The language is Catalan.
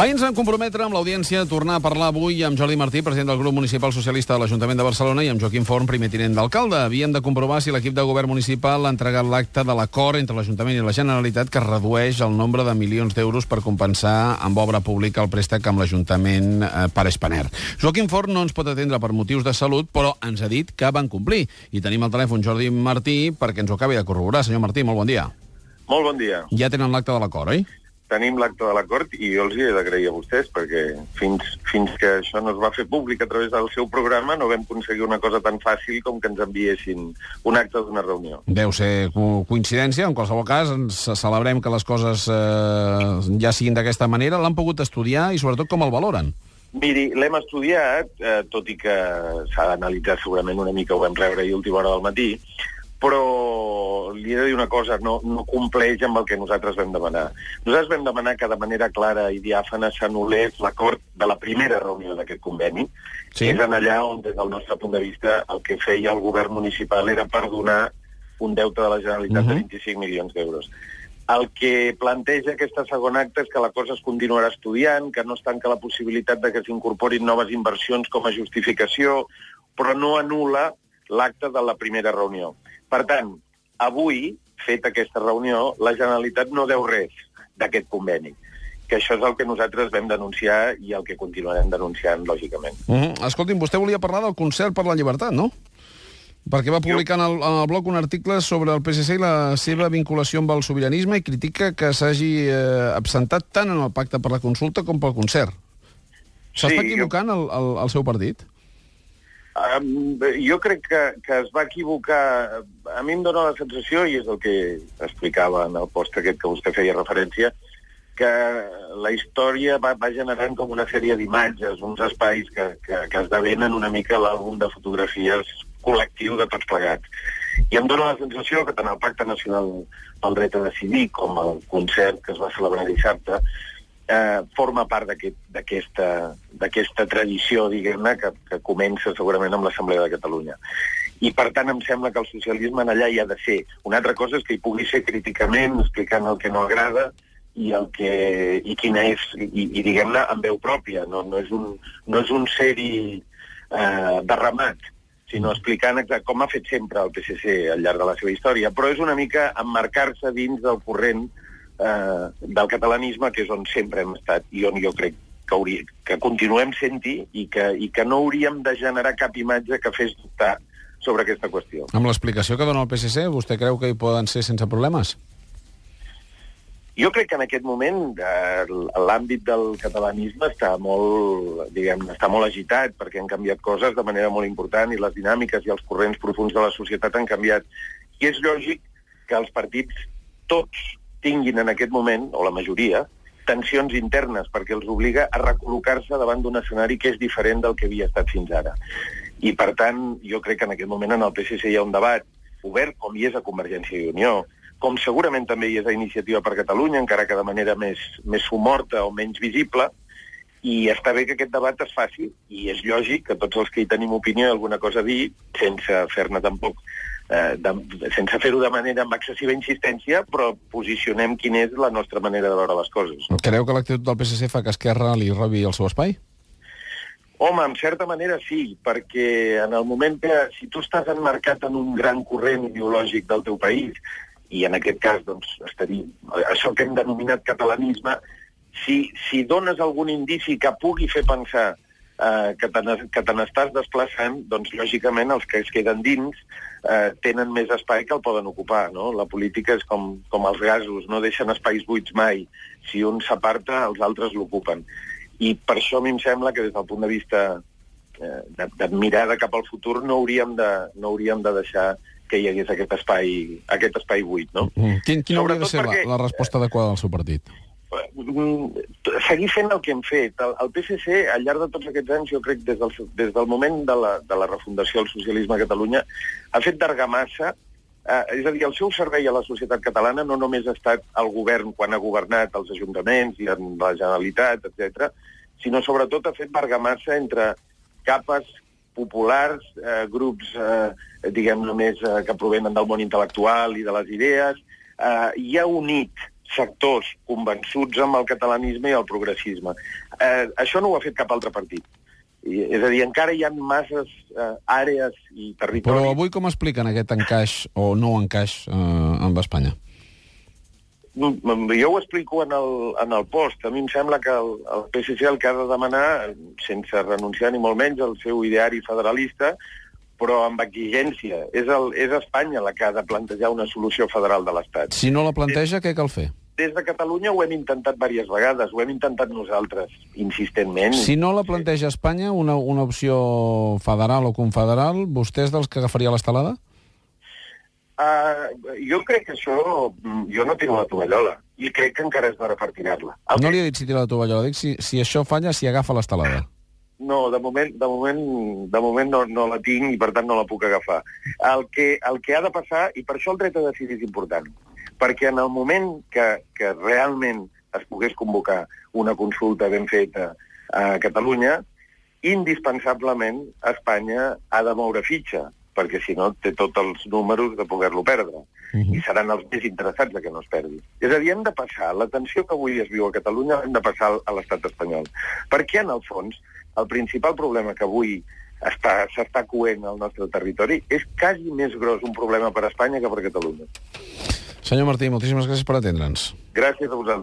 Ahir ens vam comprometre amb l'audiència a tornar a parlar avui amb Jordi Martí, president del grup municipal socialista de l'Ajuntament de Barcelona, i amb Joaquim Forn, primer tinent d'alcalde. Havíem de comprovar si l'equip de govern municipal ha entregat l'acte de l'acord entre l'Ajuntament i la Generalitat que redueix el nombre de milions d'euros per compensar amb obra pública el préstec amb l'Ajuntament eh, per Espaner. Joaquim Forn no ens pot atendre per motius de salut, però ens ha dit que van complir. I tenim al telèfon Jordi Martí perquè ens ho acabi de corroborar. Senyor Martí, molt bon dia. Molt bon dia. Ja tenen l'acte de l'acord, oi? Tenim l'acte de l'acord i jo els hi he d'agrair a vostès perquè fins, fins que això no es va fer públic a través del seu programa no vam aconseguir una cosa tan fàcil com que ens enviessin un acte d'una reunió. Deu ser co coincidència, en qualsevol cas, ens celebrem que les coses eh, ja siguin d'aquesta manera. L'han pogut estudiar i sobretot com el valoren? Miri, l'hem estudiat, eh, tot i que s'ha d'analitzar segurament una mica, ho vam rebre ahir a última hora del matí, però li he de dir una cosa, no, no compleix amb el que nosaltres vam demanar. Nosaltres vam demanar que de manera clara i diàfana s'anul·lés l'acord de la primera reunió d'aquest conveni, Sí. que és en allà on, des del nostre punt de vista, el que feia el govern municipal era perdonar un deute de la Generalitat Mhm. de 25 milions d'euros. El que planteja aquesta segon acte és que la cosa es continuarà estudiant, que no es tanca la possibilitat de que s'incorporin noves inversions com a justificació, però no anula l'acte de la primera reunió. Per tant, avui, fet aquesta reunió, la Generalitat no deu res d'aquest conveni que això és el que nosaltres vam denunciar i el que continuarem denunciant, lògicament. Mm -hmm. Escolti'm, vostè volia parlar del concert per la llibertat, no? Perquè va publicar en el, en el blog un article sobre el PSC i la seva vinculació amb el sobiranisme i critica que s'hagi eh, absentat tant en el pacte per la consulta com pel concert. S'està Sí, equivocant el, el, el seu partit? Um, jo crec que, que es va equivocar. A mi em dóna la sensació, i és el que explicava en el post aquest que vostè feia referència, que la història va, va generant com una sèrie d'imatges, uns espais que, que, que esdevenen una mica l'àlbum de fotografies col·lectiu de tots plegats. I em dóna la sensació que tant el Pacte Nacional pel Dret a Decidir com el concert que es va celebrar dissabte eh, forma part d'aquest- d'aquesta d'aquesta tradició, diguem-ne, que, que comença segurament amb l'Assemblea de Catalunya. I, per tant, em sembla que el socialisme en allà hi ha de ser. Una altra cosa és que hi pugui ser críticament, explicant el que no agrada i, el que, i quina és, i, i diguem-ne, amb veu pròpia. No, no, és, un, no és un seri eh, derramat, sinó explicant exacte com ha fet sempre el PSC al llarg de la seva història, però és una mica emmarcar-se dins del corrent eh, del catalanisme, que és on sempre hem estat i on jo crec que, hauria, que continuem sent-hi i, que, i que no hauríem de generar cap imatge que fes dubtar sobre aquesta qüestió. Amb l'explicació que dona el PSC, vostè creu que hi poden ser sense problemes? Jo crec que en aquest moment eh, l'àmbit del catalanisme està molt, diguem, està molt agitat perquè han canviat coses de manera molt important i les dinàmiques i els corrents profuns de la societat han canviat. I és lògic que els partits tots tinguin en aquest moment, o la majoria, tensions internes perquè els obliga a recol·locar-se davant d'un escenari que és diferent del que havia estat fins ara. I, per tant, jo crec que en aquest moment en el PSC hi ha un debat obert, com hi és a Convergència i Unió, com segurament també hi és a Iniciativa per Catalunya, encara que de manera més, més somorta o menys visible, i està bé que aquest debat es faci, i és lògic que tots els que hi tenim opinió i alguna cosa a dir, sense fer-ne tampoc eh, de, sense fer-ho de manera amb excessiva insistència, però posicionem quina és la nostra manera de veure les coses. Creu que l'actitud del PSC fa que Esquerra li robi el seu espai? Home, en certa manera sí, perquè en el moment que si tu estàs emmarcat en un gran corrent ideològic del teu país, i en aquest cas, doncs, estaria, això que hem denominat catalanisme, si, si dones algun indici que pugui fer pensar eh, que te que te n'estàs desplaçant, doncs, lògicament, els que es queden dins eh, tenen més espai que el poden ocupar, no? La política és com, com els gasos, no deixen espais buits mai. Si un s'aparta, els altres l'ocupen. I per això a mi em sembla que des del punt de vista eh, de, de mirada cap al futur no hauríem de, no hauríem de deixar que hi hagués aquest espai, aquest espai buit, no? Mm. Quin, quina hauria de ser la, perquè- la resposta adequada del seu partit? Seguir fent el que hem fet. El, el PSC, al llarg de tots aquests anys, jo crec, des del, des del moment de la, de la refundació del socialisme a Catalunya, ha fet d'argamassa, eh, és a dir, el seu servei a la societat catalana no només ha estat el govern quan ha governat els ajuntaments i en la Generalitat, etc, sinó sobretot ha fet d'argamassa entre capes populars, eh, grups, eh, diguem-ne, més eh, que provenen del món intel·lectual i de les idees. Eh, hi ha unit sectors convençuts amb el catalanisme i el progressisme. Eh, això no ho ha fet cap altre partit. I, és a dir, encara hi ha masses eh, àrees i territoris... Però avui com expliquen aquest encaix o no encaix eh, amb Espanya? Mm, Jo ho explico en el, en el post. A mi em sembla que el, el PSC el que ha de demanar, sense renunciar ni molt menys al seu ideari federalista, però amb exigència. És, el, és Espanya la que ha de plantejar una solució federal de l'Estat. Si no la planteja, què cal fer? Des de Catalunya ho hem intentat diverses vegades, ho hem intentat nosaltres, insistentment. Si no la planteja Espanya, una, una opció federal o confederal, vostè és dels que agafaria l'estelada? Uh, jo crec que això... mm, Jo no tiro la tovallola, i crec que encara és d'hora per tirar-la. El No li he dit si tira la tovallola, dic si, si això falla, si agafa l'estelada. No, de moment, de moment, de moment no, no la tinc i per tant no la puc agafar. El que, el que ha de passar, i per això el dret a decidir és important, perquè en el moment que, que realment es pogués convocar una consulta ben feta a Catalunya, indispensablement Espanya ha de moure fitxa, perquè si no té tots els números de poder-lo perdre. Mhm. I seran els més interessats a que no es perdi. És a dir, hem de passar la tensió que avui es viu a Catalunya, hem de passar a l'estat espanyol. Perquè, en el fons, el principal problema que avui està- s'està coent al nostre territori és quasi més gros un problema per Espanya que per Catalunya. Senyor Martí, moltíssimes gràcies per atendre'ns. Gràcies a vosaltres.